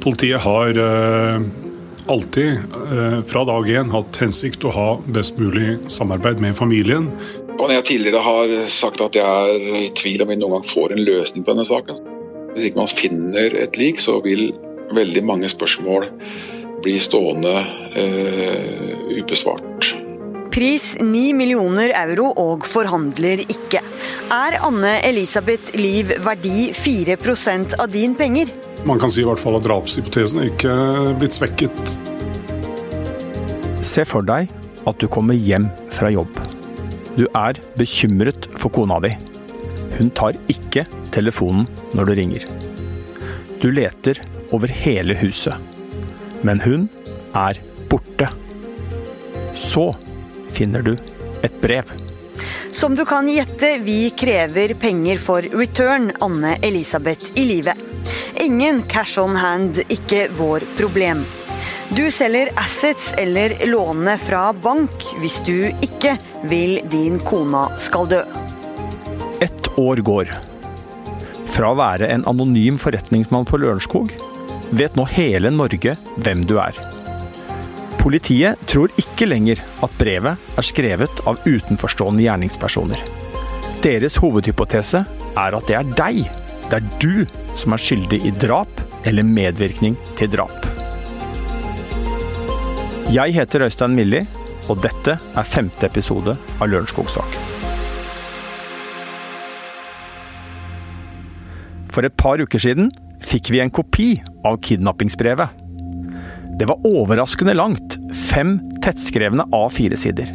Politiet har uh, alltid uh, fra dag én hatt hensikt å ha best mulig samarbeid med familien. Og når jeg tidligere har sagt at jeg er i tvil om vi noen gang får en løsning på denne saken Hvis ikke man finner et lik, så vil veldig mange spørsmål bli stående uh, ubesvart. Pris 9 millioner euro og forhandler ikke. Er Anne Elisabeth Liv verdi 4% av din penger? Man kan si i hvert fall at drapshypotesen er ikke blitt svekket. Se for deg at du kommer hjem fra jobb. Du er bekymret for kona di. Hun tar ikke telefonen når du ringer. Du leter over hele huset. Men hun er borte. Så finner du et brev. Som du kan gjette, vi krever penger for return, Anne Elisabeth i livet. Ingen cash on hand, ikke vår problem. Du selger assets eller låne fra bank hvis du ikke vil din kona skal dø. Ett år går. Fra å være en anonym forretningsmann på Lørenskog vet nå hele Norge hvem du er. Politiet tror ikke lenger at brevet er skrevet av utenforstående gjerningspersoner. Deres hovedhypotese er at det er deg, det er du som er skyldig i drap eller medvirkning til drap. Jeg heter Øystein Milli, og dette er femte episode av Lørenskog-saken. For et par uker siden fikk vi en kopi av kidnappingsbrevet. Det var overraskende langt, fem tettskrevne A4-sider.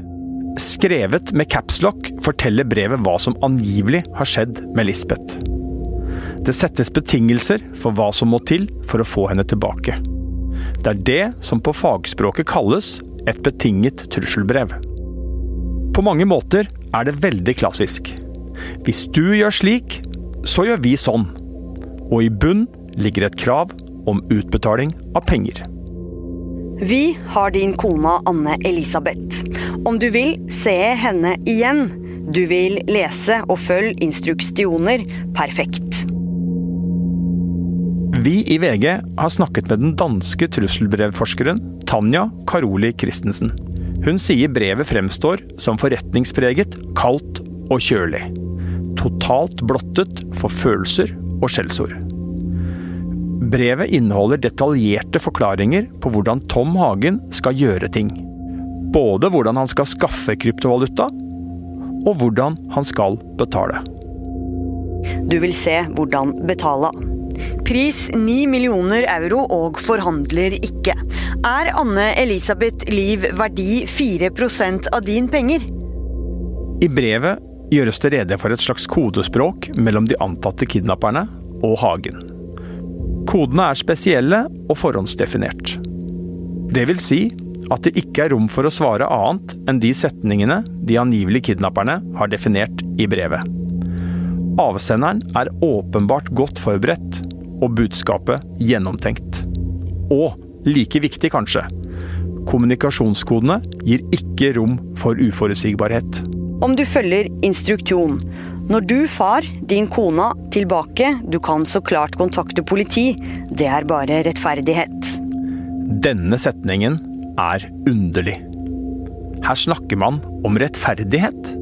Skrevet med capslock forteller brevet hva som angivelig har skjedd med Lisbeth. Det settes betingelser for hva som må til for å få henne tilbake. Det er det som på fagspråket kalles et betinget trusselbrev. På mange måter er det veldig klassisk. Hvis du gjør slik, så gjør vi sånn. Og i bunn ligger et krav om utbetaling av penger. Vi har din kona Anne Elisabeth. Om du vil se henne igjen, du vil lese og følge instruksjoner, perfekt. Vi i VG har snakket med den danske trusselbrevforskeren Tanja Karoli Christensen. Hun sier brevet fremstår som forretningspreget, kaldt og kjølig. Totalt blottet for følelser og skjellsord. Brevet inneholder detaljerte forklaringer på hvordan Tom Hagen skal gjøre ting. Både hvordan han skal skaffe kryptovaluta, og hvordan han skal betale. Du vil se hvordan betale. Pris 9 millioner euro og forhandler ikke. Er Anne Elisabeth Liv verdi 4% av din penger? I brevet gjøres det rede for et slags kodespråk mellom de antatte kidnapperne og Hagen. Kodene er spesielle og forhåndsdefinert. Det vil si at det ikke er rom for å svare annet enn de setningene de angivelige kidnapperne har definert i brevet. Avsenderen er åpenbart godt forberedt, og budskapet gjennomtenkt. Og, like viktig kanskje, kommunikasjonskodene gir ikke rom for uforutsigbarhet. Om du følger instruksjon, når du far din kona tilbake, du kan så klart kontakte politi. Det er bare rettferdighet. Denne setningen er underlig. Her snakker man om rettferdighet.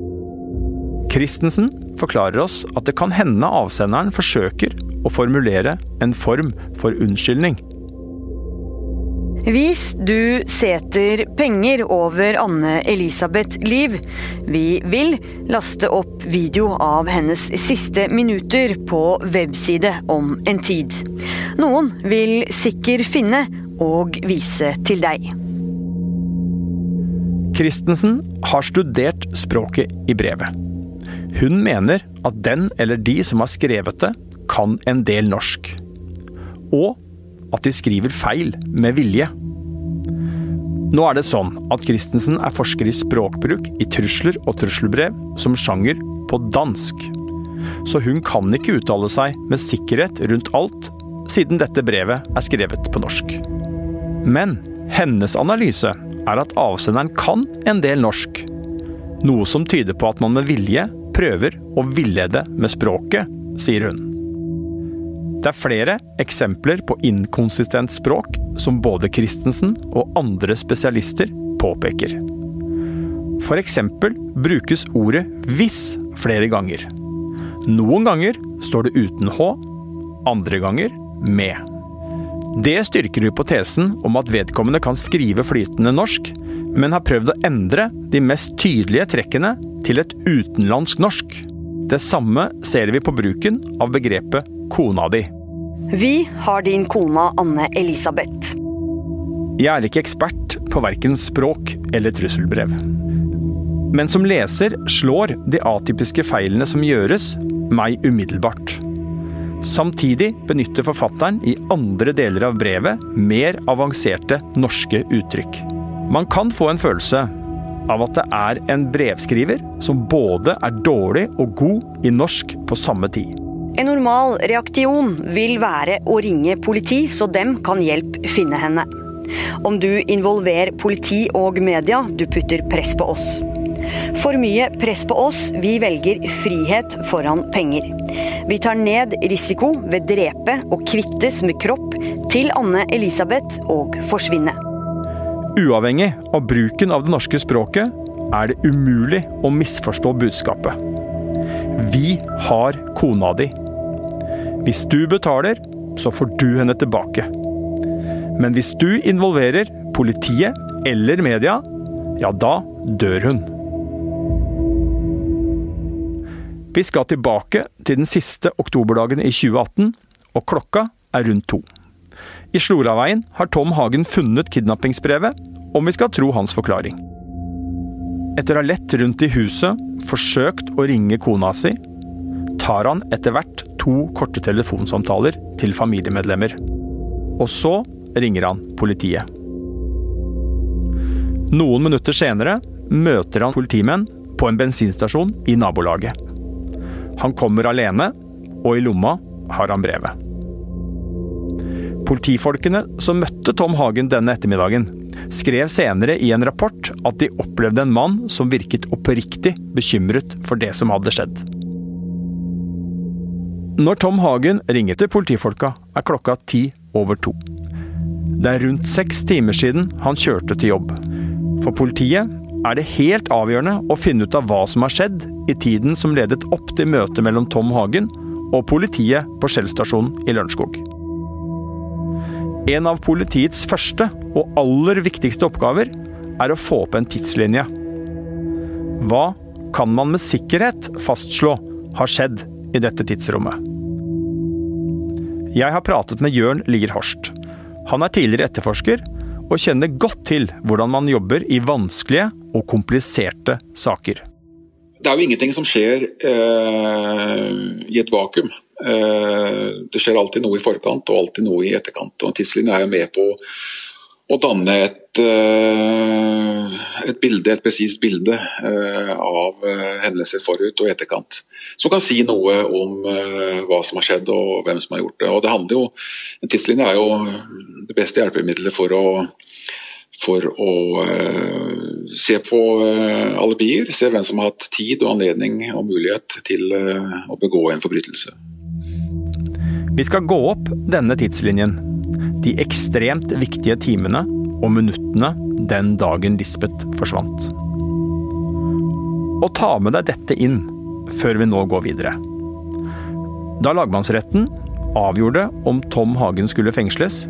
Christensen forklarer oss at det kan hende avsenderen forsøker å formulere en form for unnskyldning. Hvis du seter penger over Anne Elisabeth Liv, vi vil laste opp video av hennes siste minutter på webside om en tid. Noen vil sikkert finne og vise til deg. Christensen har studert språket i brevet. Hun mener at den eller de som har skrevet det, kan en del norsk. Og at de skriver feil med vilje. Nå er det sånn at Christensen er forsker i språkbruk i trusler og trusselbrev som sjanger på dansk. Så hun kan ikke uttale seg med sikkerhet rundt alt, siden dette brevet er skrevet på norsk. Men hennes analyse er at avsenderen kan en del norsk. Noe som tyder på at man med vilje prøver å villede med språket, sier hun. Det er flere eksempler på inkonsistent språk som både Christensen og andre spesialister påpeker. Eksempel brukes ordet 'hvis' flere ganger. Noen ganger står det uten H, andre ganger med. Det styrker hypotesen om at vedkommende kan skrive flytende norsk, men har prøvd å endre de mest tydelige trekkene til et utenlandsk norsk. Det samme ser vi på bruken av begrepet 'kona di'. Vi har din kona Anne Elisabeth. Jeg er ikke ekspert på verken språk eller trusselbrev. Men som leser slår de atypiske feilene som gjøres, meg umiddelbart. Samtidig benytter forfatteren i andre deler av brevet mer avanserte norske uttrykk. Man kan få en følelse av at det er en brevskriver som både er dårlig og god i norsk på samme tid. En normal reaksjon vil være å ringe politi, så dem kan hjelpe finne henne. Om du involverer politi og media, du putter press på oss. For mye press på oss, vi velger frihet foran penger. Vi tar ned risiko ved drepe og kvittes med kropp til Anne Elisabeth og forsvinne. Uavhengig av bruken av det norske språket er det umulig å misforstå budskapet. Vi har kona di. Hvis du betaler, så får du henne tilbake. Men hvis du involverer politiet eller media, ja da dør hun. Vi skal tilbake til den siste oktoberdagen i 2018, og klokka er rundt to. I Sloraveien har Tom Hagen funnet kidnappingsbrevet, om vi skal tro hans forklaring. Etter å ha lett rundt i huset, forsøkt å ringe kona si, tar han etter hvert to korte telefonsamtaler til familiemedlemmer. Og så ringer han politiet. Noen minutter senere møter han politimenn på en bensinstasjon i nabolaget. Han kommer alene, og i lomma har han brevet. Politifolkene som møtte Tom Hagen denne ettermiddagen, skrev senere i en rapport at de opplevde en mann som virket oppriktig bekymret for det som hadde skjedd. Når Tom Hagen ringer til politifolka, er klokka ti over to. Det er rundt seks timer siden han kjørte til jobb. For politiet er det helt avgjørende å finne ut av hva som har skjedd i tiden som ledet opp til møtet mellom Tom Hagen og politiet på Skjell stasjon i Lørenskog. En av politiets første og aller viktigste oppgaver er å få opp en tidslinje. Hva kan man med sikkerhet fastslå har skjedd i dette tidsrommet? Jeg har pratet med Jørn Lier Horst. Han er tidligere etterforsker og kjenner godt til hvordan man jobber i vanskelige og kompliserte saker. Det er jo ingenting som skjer eh, i et vakuum. Eh, det skjer alltid noe i forkant og alltid noe i etterkant. og Tidslinjen er jo med på å danne et, eh, et bilde, et presist bilde eh, av eh, hendelser forut og etterkant. Som kan si noe om hva som har skjedd og hvem som har gjort det. Og det handler jo, En tidslinje er jo det beste hjelpemiddelet for å for å se på alibier, se hvem som har hatt tid og anledning og mulighet til å begå en forbrytelse. Vi skal gå opp denne tidslinjen. De ekstremt viktige timene og minuttene den dagen Lisbeth forsvant. Og ta med deg dette inn før vi nå går videre. Da lagmannsretten avgjorde om Tom Hagen skulle fengsles,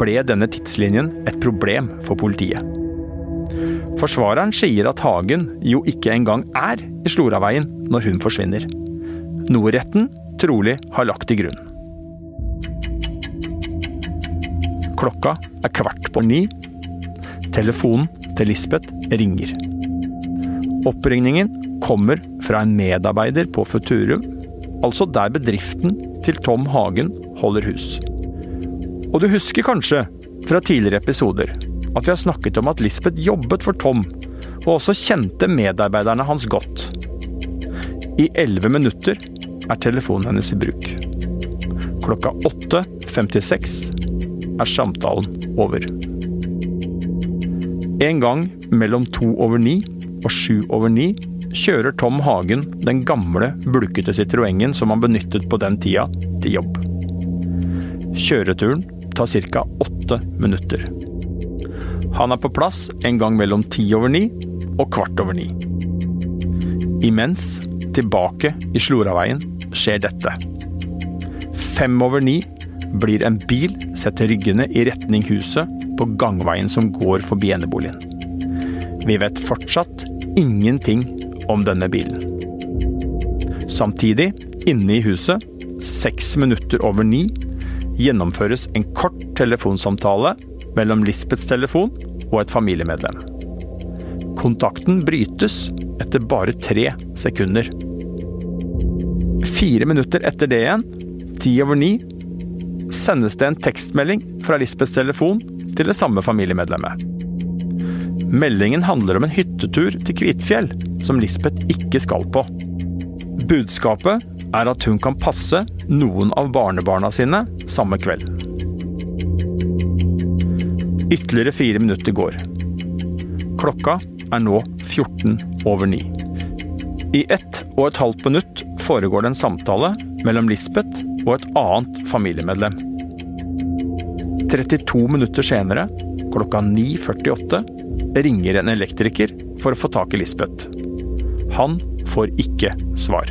ble denne tidslinjen et problem for politiet. Forsvareren sier at Hagen jo ikke engang er i Sloraveien når hun forsvinner. Noe retten trolig har lagt til grunn. Klokka er kvart på ni. Telefonen til Lisbeth ringer. Oppringningen kommer fra en medarbeider på Futurum, altså der bedriften til Tom Hagen holder hus. Og du husker kanskje fra tidligere episoder at vi har snakket om at Lisbeth jobbet for Tom, og også kjente medarbeiderne hans godt. I elleve minutter er telefonen hennes i bruk. Klokka 8.56 er samtalen over. En gang mellom to over ni og sju over ni kjører Tom Hagen den gamle, bulkete Citroengen som han benyttet på den tida, til jobb. Kjøreturen tar ca. åtte minutter. Han er på plass en gang mellom ti over ni og kvart over ni. Imens, tilbake i Sloraveien, skjer dette. Fem over ni blir en bil sett ryggende i retning huset på gangveien som går forbi eneboligen. Vi vet fortsatt ingenting om denne bilen. Samtidig, inne i huset, seks minutter over ni, gjennomføres en kort telefonsamtale mellom Lisbeths telefon og et familiemedlem. Kontakten brytes etter bare tre sekunder. Fire minutter etter det igjen, ti over ni, sendes det en tekstmelding fra Lisbeths telefon til det samme familiemedlemmet. Meldingen handler om en hyttetur til Kvitfjell, som Lisbeth ikke skal på. Budskapet er at hun kan passe noen av barnebarna sine samme kveld. Ytterligere fire minutter går. Klokka er nå 14 over 9. I ett og et halvt minutt foregår det en samtale mellom Lisbeth og et annet familiemedlem. 32 minutter senere, klokka 9.48, ringer en elektriker for å få tak i Lisbeth. Han får ikke svar.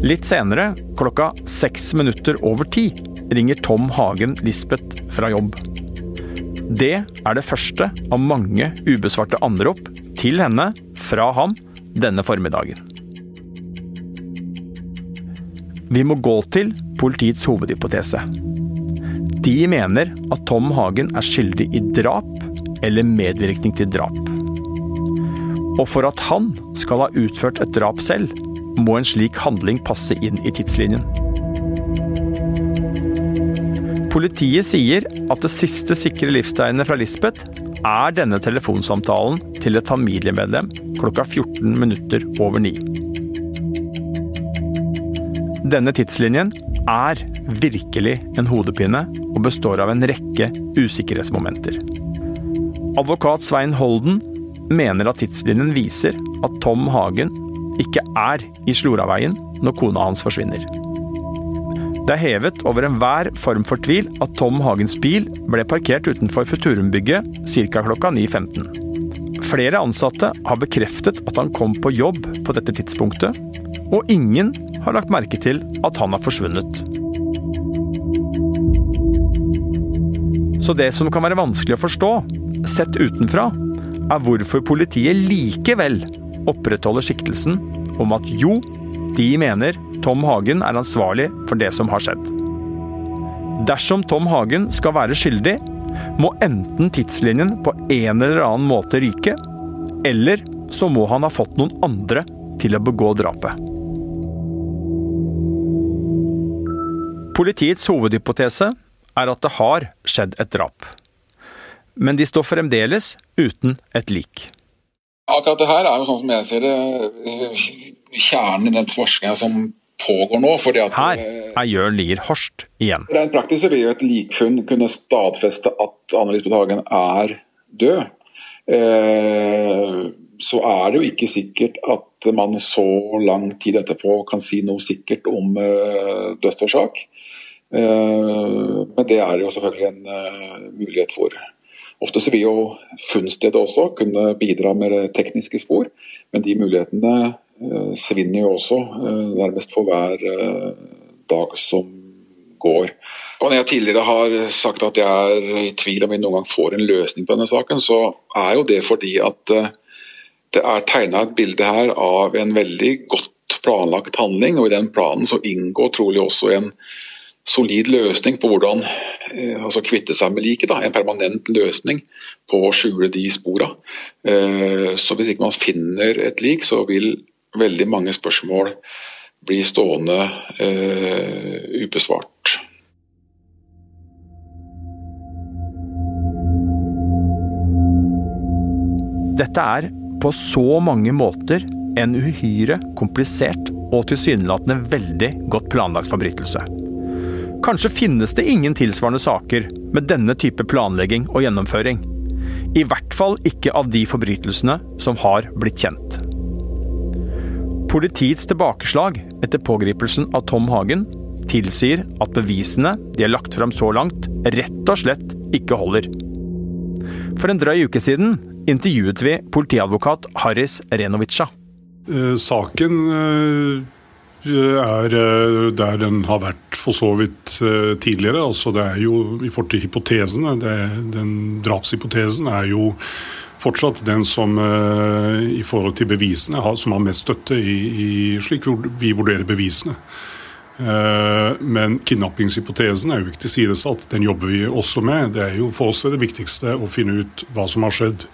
Litt senere, klokka seks minutter over ti, ringer Tom Hagen Lisbeth fra jobb. Det er det første av mange ubesvarte anrop til henne fra ham denne formiddagen. Vi må gå til politiets hovedhypotese. De mener at Tom Hagen er skyldig i drap eller medvirkning til drap. Og for at han skal ha utført et drap selv, må en slik handling passe inn i tidslinjen. Politiet sier at det siste sikre livstegnet fra Lisbeth er denne telefonsamtalen til et familiemedlem klokka 14 minutter over ni. Denne tidslinjen er virkelig en hodepine og består av en rekke usikkerhetsmomenter. Advokat Svein Holden mener at tidslinjen viser at Tom Hagen ikke er i Sloraveien når kona hans forsvinner. Det er hevet over enhver form for tvil at Tom Hagens bil ble parkert utenfor Futurumbygget ca. klokka 9.15. Flere ansatte har bekreftet at han kom på jobb på dette tidspunktet, og ingen har lagt merke til at han har forsvunnet. Så det som kan være vanskelig å forstå, sett utenfra, er hvorfor politiet likevel opprettholder siktelsen om at jo, de mener Tom Hagen er ansvarlig for det som har skjedd. Dersom Tom Hagen skal være skyldig, må enten tidslinjen på en eller annen måte ryke, eller så må han ha fått noen andre til å begå drapet. Politiets hovedhypotese er at det har skjedd et drap. Men de står fremdeles uten et lik. Akkurat det her er jo sånn som jeg ser det, kjernen i den forskninga som pågår nå. fordi at Her er Jørn Lier Horst igjen. Rent praktisk vil jo et likfunn kunne stadfeste at Anne Lisbeth Hagen er død. Eh, så er det jo ikke sikkert at man så lang tid etterpå kan si noe sikkert om uh, dødsårsak. Uh, men det er jo selvfølgelig en uh, mulighet for. Ofte så vil jo funnstedet også kunne bidra med tekniske spor, men de mulighetene svinner jo også nærmest for hver dag som går. Og når jeg tidligere har sagt at jeg er i tvil om vi noen gang får en løsning på denne saken, så er jo det fordi at det er tegna et bilde her av en veldig godt planlagt handling. og I den planen så inngår trolig også en solid løsning på hvordan eh, altså kvitte seg med liket. En permanent løsning på å skjule de spora. Eh, så hvis ikke man finner et lik, så vil veldig mange spørsmål bli stående eh, ubesvart. Dette er på så mange måter en uhyre komplisert og tilsynelatende veldig godt planlagt forbrytelse. Kanskje finnes det ingen tilsvarende saker med denne type planlegging og gjennomføring. I hvert fall ikke av de forbrytelsene som har blitt kjent. Politiets tilbakeslag etter pågripelsen av Tom Hagen tilsier at bevisene de har lagt frem så langt, rett og slett ikke holder. For en drøy uke siden intervjuet vi politiadvokat Haris Renovica. Eh, saken eh, er eh, der den har vært for så vidt tidligere. altså Det er jo i forhold til hypotesene. den drapshypotesen er jo fortsatt den som i forhold til bevisene som har mest støtte i, i slik vi vurderer bevisene. Men kidnappingshypotesen er jo ikke tilsidesatt. Den jobber vi også med. Det er jo for oss det viktigste å finne ut hva som har skjedd.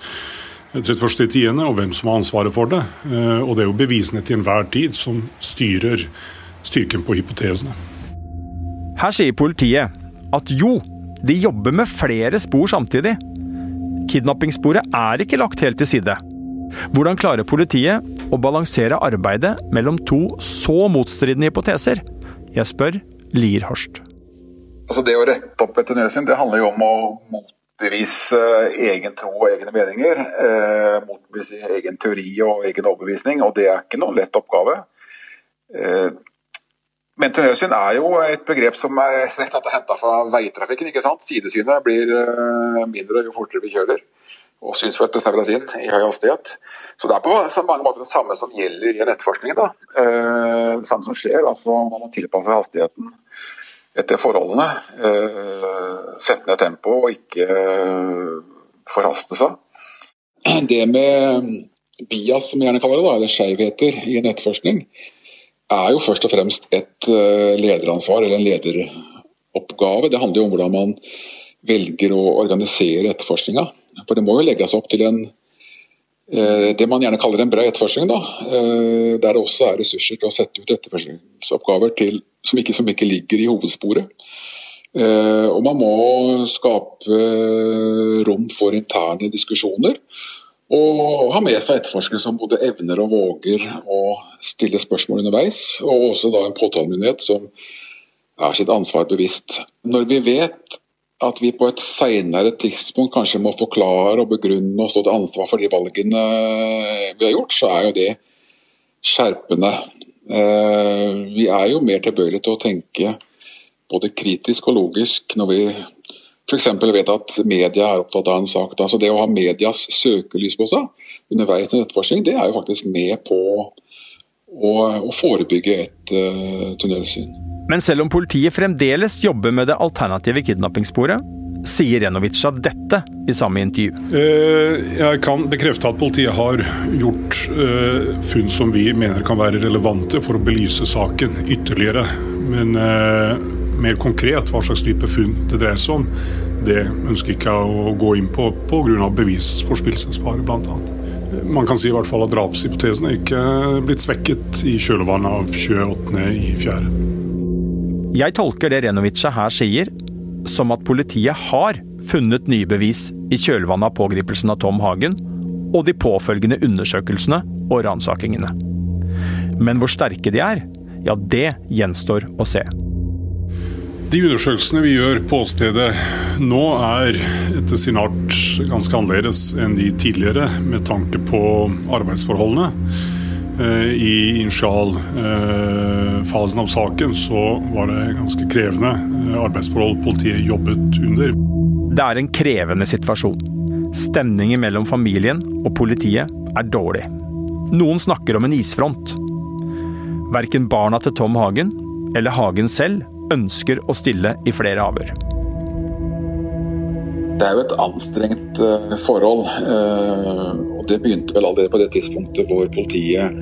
31.10., og hvem som har ansvaret for det. Eh, og det er jo bevisene til enhver tid som styrer styrken på hypotesene. Her sier politiet at jo, de jobber med flere spor samtidig. Kidnappingssporet er ikke lagt helt til side. Hvordan klarer politiet å balansere arbeidet mellom to så motstridende hypoteser? Jeg spør Lier Horst. Altså det å rette opp sin, det handler jo om å motbevise egen tro og egne meninger. Eh, motbevise egen teori og egen overbevisning, og det er ikke noen lett oppgave. Eh, Mentonersyn er jo et begrep som er strengt tatt henta fra veitrafikken. ikke sant? Sidesynet blir eh, mindre jo fortere vi kjører. Og synsfeltet snevres inn i høy hastighet. Så det er på mange måter det samme som gjelder i nettforskningen. da. Eh, det samme som skjer. altså Man må tilpasse hastigheten etter forholdene. Eh, sette ned tempoet og ikke eh, forhaste seg. Det med bias, som vi gjerne kaller det, da, eller skjevheter i nettforskning, er jo først og fremst et lederansvar eller en lederoppgave. Det handler jo om hvordan man velger å organisere etterforskninga. For det må jo legges opp til en det man gjerne kaller en bred etterforskning, da, der det også er ressurser til å sette ut etterforskningsoppgaver til som ikke, som ikke ligger i hovedsporet. Eh, og man må skape rom for interne diskusjoner. Og ha med seg etterforskere som både evner og våger å stille spørsmål underveis. Og også da en påtalemyndighet som er sitt ansvar bevisst. Når vi vet at vi på et senere tidspunkt kanskje må forklare og begrunne og stå til ansvar for de valgene vi har gjort, så er jo det skjerpende. Eh, vi er jo mer tilbøyelige til å tenke både kritisk og logisk når vi f.eks. vet at media er opptatt av en sak. Altså det å ha medias søkelys på seg underveis i etterforskning, det er jo faktisk med på å, og forebygge et uh, tunnelsyn. Men selv om politiet fremdeles jobber med det alternative kidnappingssporet, sier Renovica dette i samme intervju. Eh, jeg kan bekrefte at politiet har gjort eh, funn som vi mener kan være relevante for å belyse saken ytterligere. Men eh, mer konkret hva slags type funn det dreier seg om, det ønsker jeg ikke å gå inn på pga. bevisforspillelsesfare bl.a. Man kan si i hvert fall at drapshypotesen er ikke blitt svekket i kjølvannet av 28.4. Jeg tolker det Renovica her sier som at politiet har funnet nye bevis i kjølvannet av pågripelsen av Tom Hagen og de påfølgende undersøkelsene og ransakingene. Men hvor sterke de er, ja det gjenstår å se. De undersøkelsene vi gjør på åstedet nå er etter sin art ganske annerledes enn de tidligere med tanke på arbeidsforholdene. Eh, I initialfasen av saken så var det ganske krevende eh, arbeidsforhold politiet jobbet under. Det er en krevende situasjon. Stemningen mellom familien og politiet er dårlig. Noen snakker om en isfront. Verken barna til Tom Hagen eller Hagen selv ønsker å stille i flere avhør. Det er jo et anstrengt eh, forhold. og Det begynte vel allerede på det tidspunktet hvor politiet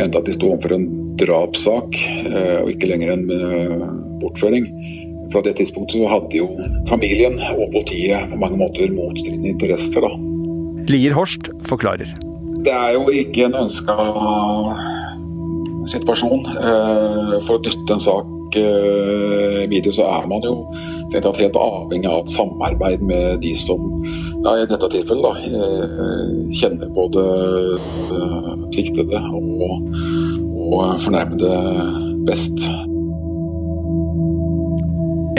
mente at de sto overfor en drapssak eh, og ikke lenger en eh, bortføring. Fra det tidspunktet hadde jo familien og politiet på mange måter motstridende interesser. da. Lier Horst forklarer. Det er jo ikke en ønska situasjon. Eh, for å dytte en sak videre, så er man jo helt avhengig av et samarbeid med de som ja, i dette tilfellet da, kjenner både siktede og, og fornærmede best.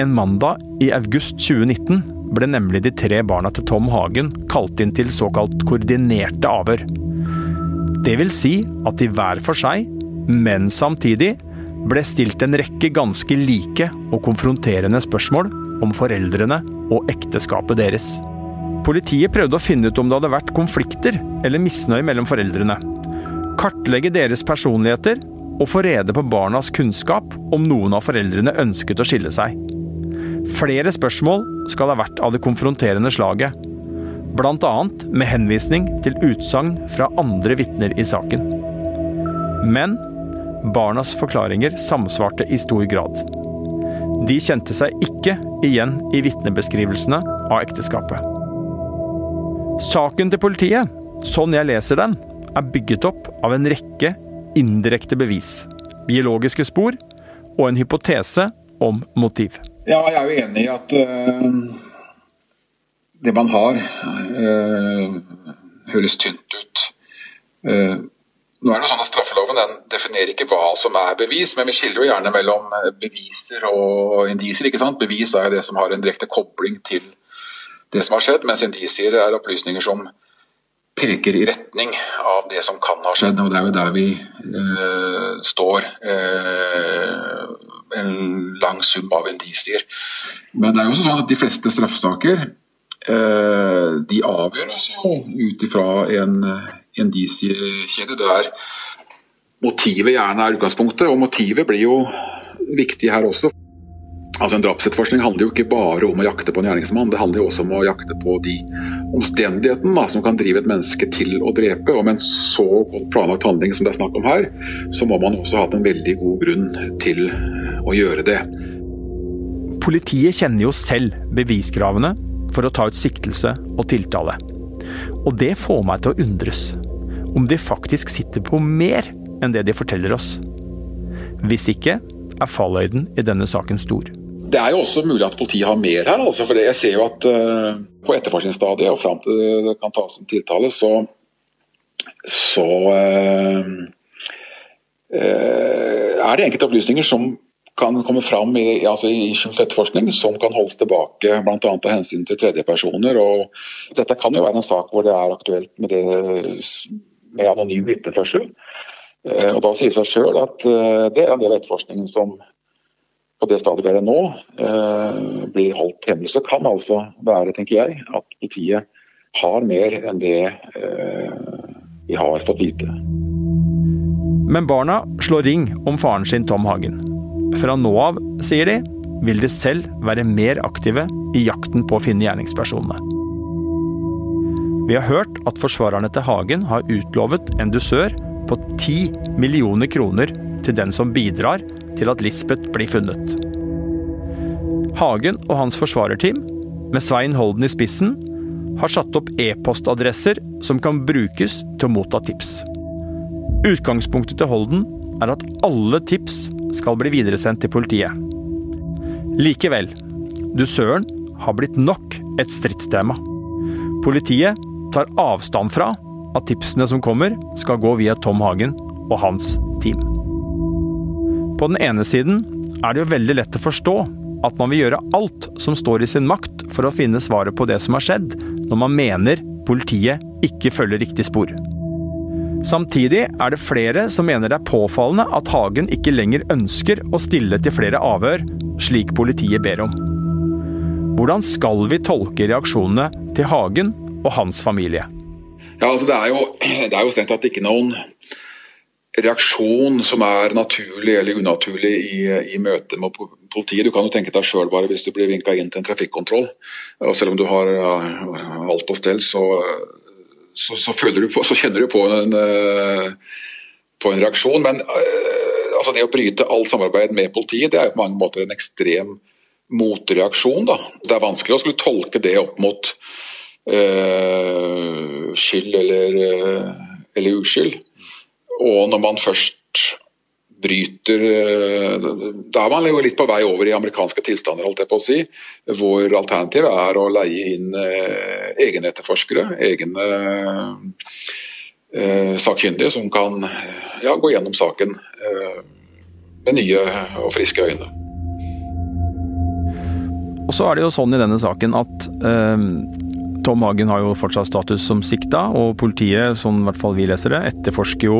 En mandag i august 2019 ble nemlig de tre barna til Tom Hagen kalt inn til såkalt koordinerte avhør. Det vil si at de hver for seg, men samtidig, ble stilt en rekke ganske like og konfronterende spørsmål om foreldrene og ekteskapet deres. Politiet prøvde å finne ut om det hadde vært konflikter eller misnøye mellom foreldrene. Kartlegge deres personligheter og få rede på barnas kunnskap om noen av foreldrene ønsket å skille seg. Flere spørsmål skal ha vært av det konfronterende slaget. Bl.a. med henvisning til utsagn fra andre vitner i saken. Men barnas forklaringer samsvarte i stor grad. De kjente seg ikke igjen i vitnebeskrivelsene av ekteskapet. Saken til politiet, sånn jeg leser den, er bygget opp av en rekke indirekte bevis, biologiske spor og en hypotese om motiv. Ja, jeg er jo enig i at uh, det man har, uh, høres tynt ut. Uh, nå er det sånn at Straffeloven definerer ikke hva som er bevis, men vi skiller jo gjerne mellom beviser og indisier. ikke sant? Bevis er det som har en direkte kobling til det som har skjedd, mens indisier er opplysninger som peker i retning av det som kan ha skjedd. og Det er jo der vi øh, står. Øh, en lang sum av indisier. Men det er jo også sånn at de fleste straffesaker øh, de avgjøres jo ut ifra en indisiekjede. Der motivet gjerne er utgangspunktet, og motivet blir jo viktig her også. Altså En drapsetterforskning handler jo ikke bare om å jakte på en gjerningsmann, det handler jo også om å jakte på de omstendighetene som kan drive et menneske til å drepe. Og med en så godt planlagt handling som det er snakk om her, så må man også ha hatt en veldig god grunn til å gjøre det. Politiet kjenner jo selv beviskravene for å ta ut siktelse og tiltale. Og det får meg til å undres. Om de faktisk sitter på mer enn det de forteller oss. Hvis ikke er falløyden i denne saken stor. Det er jo også mulig at politiet har mer her. Altså, for Jeg ser jo at uh, på etterforskningsstadiet og fram til det kan tas en tiltale, så, så uh, uh, er det enkelte opplysninger som kan komme fram i, altså i etterforskning, som kan holdes tilbake bl.a. av hensyn til tredjepersoner. Og dette kan jo være en sak hvor det er aktuelt med, det, med anonym vitneførsel. Og Da sier det seg sjøl at det er en del av etterforskningen som på det stadiet vi er nå, eh, blir holdt hemmelig. Så kan altså være, tenker jeg, at politiet har mer enn det eh, vi har fått vite. Men barna slår ring om faren sin Tom Hagen. Fra nå av, sier de, vil de selv være mer aktive i jakten på å finne gjerningspersonene. Vi har hørt at forsvarerne til Hagen har utlovet en dusør på 10 millioner kroner til den som bidrar til at Lisbeth blir funnet. Hagen og hans forsvarerteam, med Svein Holden i spissen, har satt opp e-postadresser som kan brukes til å motta tips. Utgangspunktet til Holden er at alle tips skal bli videresendt til politiet. Likevel, dusøren har blitt nok et stridstema. Politiet tar avstand fra at tipsene som kommer, skal gå via Tom Hagen og hans team. På den ene siden er det jo veldig lett å forstå at man vil gjøre alt som står i sin makt for å finne svaret på det som har skjedd, når man mener politiet ikke følger riktig spor. Samtidig er det flere som mener det er påfallende at Hagen ikke lenger ønsker å stille til flere avhør, slik politiet ber om. Hvordan skal vi tolke reaksjonene til Hagen og hans familie? Ja, altså Det er jo, det er jo strengt tatt ikke noen reaksjon som er naturlig eller unaturlig i, i møte med politiet. Du kan jo tenke deg sjøl bare hvis du blir vinka inn til en trafikkontroll. og Selv om du har alt på stell, så, så, så, du på, så kjenner du på en, eh, på en reaksjon. Men eh, altså det å bryte alt samarbeid med politiet, det er på mange måter en ekstrem motreaksjon. Da. Det er vanskelig å skulle tolke det opp mot uh, skyld eller, eller uskyld. Og når man først bryter eh, Da er man jo litt på vei over i amerikanske tilstander, holdt jeg på å si. Hvor alternativet er å leie inn eh, egne etterforskere, egne eh, sakkyndige, som kan ja, gå gjennom saken eh, med nye og friske øyne. Og så er det jo sånn i denne saken at eh, Tom Hagen har jo fortsatt status som sikta, og politiet, sånn i hvert fall vi leser det, etterforsker jo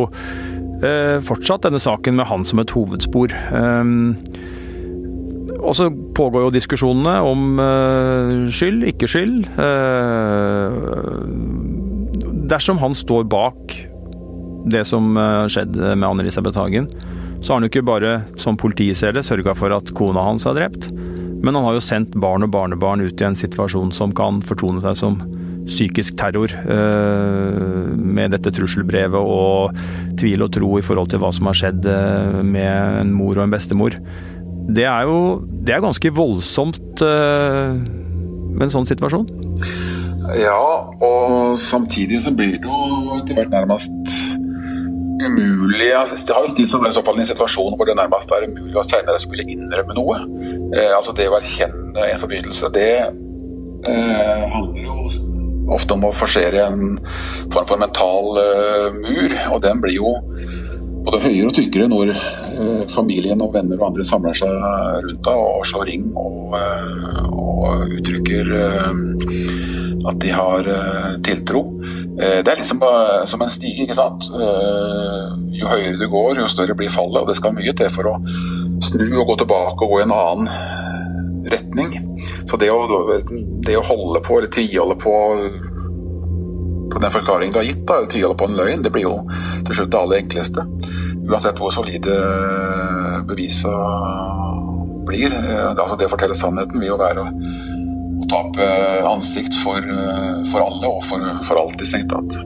fortsatt denne saken med han som et hovedspor. Um, og så pågår jo diskusjonene om uh, skyld, ikke skyld. Uh, dersom han står bak det som skjedde med Anne-Elisabeth Hagen, så har han jo ikke bare, som politiet ser det, sørga for at kona hans er drept, men han har jo sendt barn og barnebarn ut i en situasjon som kan fortone seg som psykisk terror. Med dette trusselbrevet og tvil og tro i forhold til hva som har skjedd med en mor og en bestemor det er jo det er ganske voldsomt uh, med en sånn situasjon? Ja, og samtidig så blir det jo etter hvert nærmest umulig altså, Det har jo stilt seg i så fall en situasjon hvor det nærmest er umulig å senere skulle innrømme noe. Eh, altså Det å erkjenne en forbrytelse, det eh, handler ofte om å forsere en form for mental eh, mur, og den blir jo både høyere og tykkere når eh, familien og venner og andre samler seg rundt deg og slår ring og, eh, og uttrykker at de har tiltro. Det er liksom som en stige, ikke sant. Jo høyere du går, jo større blir fallet. Og det skal mye til for å snu og gå tilbake og gå i en annen retning. Så det å, det å holde på, eller tviholde på på den forklaringen du har gitt, da, eller tviholde på en løgn, det blir jo til slutt det aller enkleste. Uansett hvor solide bevisene blir. Eh, altså det å fortelle sannheten vil jo være å, å tape ansikt for, for, alle og for, for alltid, strengt tatt.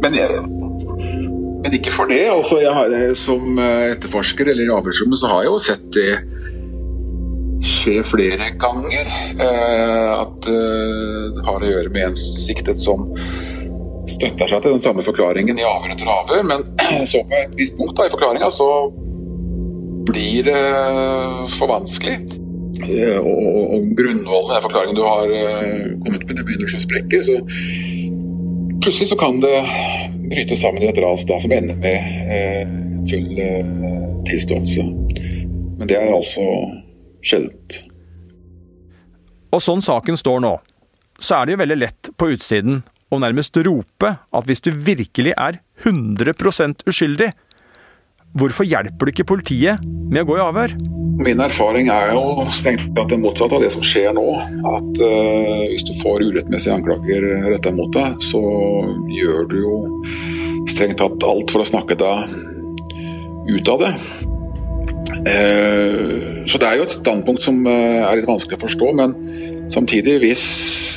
Men, men, ikke for det. Altså, jeg har, som etterforsker eller i avhørsrommet så har jeg jo sett det skje flere ganger. Eh, at eh, det har å gjøre med en siktet som støtter seg til den samme forklaringen i avhør etter avhør, men så på et visst punkt da, i forklaringa så blir det for vanskelig. Eh, og, og grunnvollen i den forklaringen du har kommet med, det begynner å sprekke. Så plutselig så kan det bryte sammen i et ras da, som ender med full tilståelse. Men det er altså sjeldent. Og sånn saken står nå, så er det jo veldig lett på utsiden å nærmest rope at hvis du virkelig er 100% uskyldig, hvorfor hjelper du ikke politiet med å gå i avhør? Min erfaring er jo strengt tatt det motsatte av det som skjer nå. At uh, hvis du får urettmessige anklager retta mot deg, så gjør du jo strengt tatt alt for å snakke deg ut av det. Uh, så det er jo et standpunkt som uh, er litt vanskelig å forstå. men Samtidig, hvis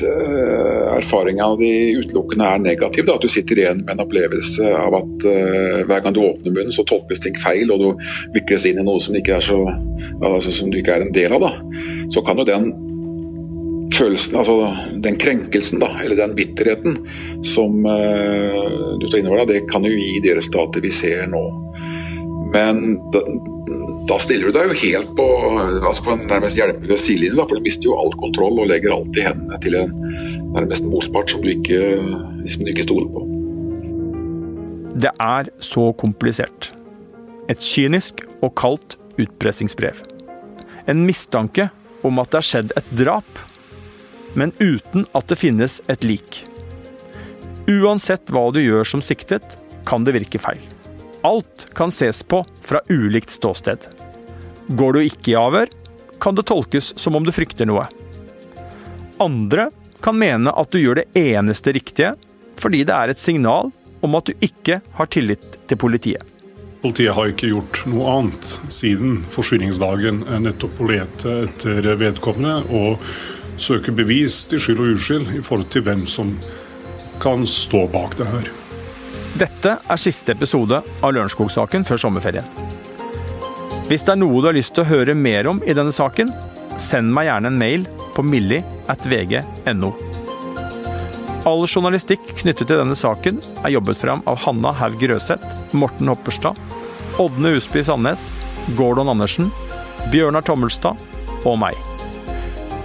uh, erfaringa di utelukkende er negativ, at du sitter igjen med en opplevelse av at hver gang du åpner munnen, så tolkes ting feil, og du vikles inn i noe som, ikke er så, altså, som du ikke er en del av, da, så kan jo den følelsen, altså den krenkelsen, da, eller den bitterheten som du tar innover deg, det kan jo gi de resultater vi ser nå. Men da, da stiller du deg jo helt på, altså på en nærmest hjelpeløs sidelinje, for du mister jo all kontroll og legger alt i hendene til en nærmest motpart som du ikke, som du ikke stoler på. Det er så komplisert. Et kynisk og kaldt utpressingsbrev. En mistanke om at det har skjedd et drap, men uten at det finnes et lik. Uansett hva du gjør som siktet, kan det virke feil. Alt kan ses på fra ulikt ståsted. Går du ikke i avhør, kan det tolkes som om du frykter noe. Andre kan mene at du gjør det eneste riktige, fordi det er et signal om at du ikke har tillit til politiet. Politiet har ikke gjort noe annet siden forsvinningsdagen enn nettopp å lete etter vedkommende og søke bevis til skyld og uskyld i forhold til hvem som kan stå bak det her. Dette er siste episode av Lørenskog-saken før sommerferien. Hvis det er noe du har lyst til å høre mer om i denne saken, send meg gjerne en mail på milli.vg.no. All journalistikk knyttet til denne saken er jobbet fram av Hanna Haug Grøseth, Morten Hopperstad, Ådne Husby Sandnes, Gordon Andersen, Bjørnar Tommelstad og meg.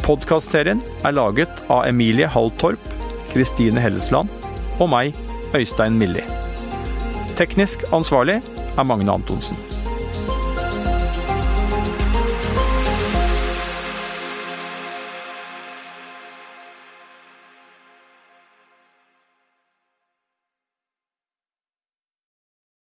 Podkastserien er laget av Emilie Hall Torp, Kristine Hellesland og meg, Øystein Milli. Teknisk ansvarlig er Magne Antonsen.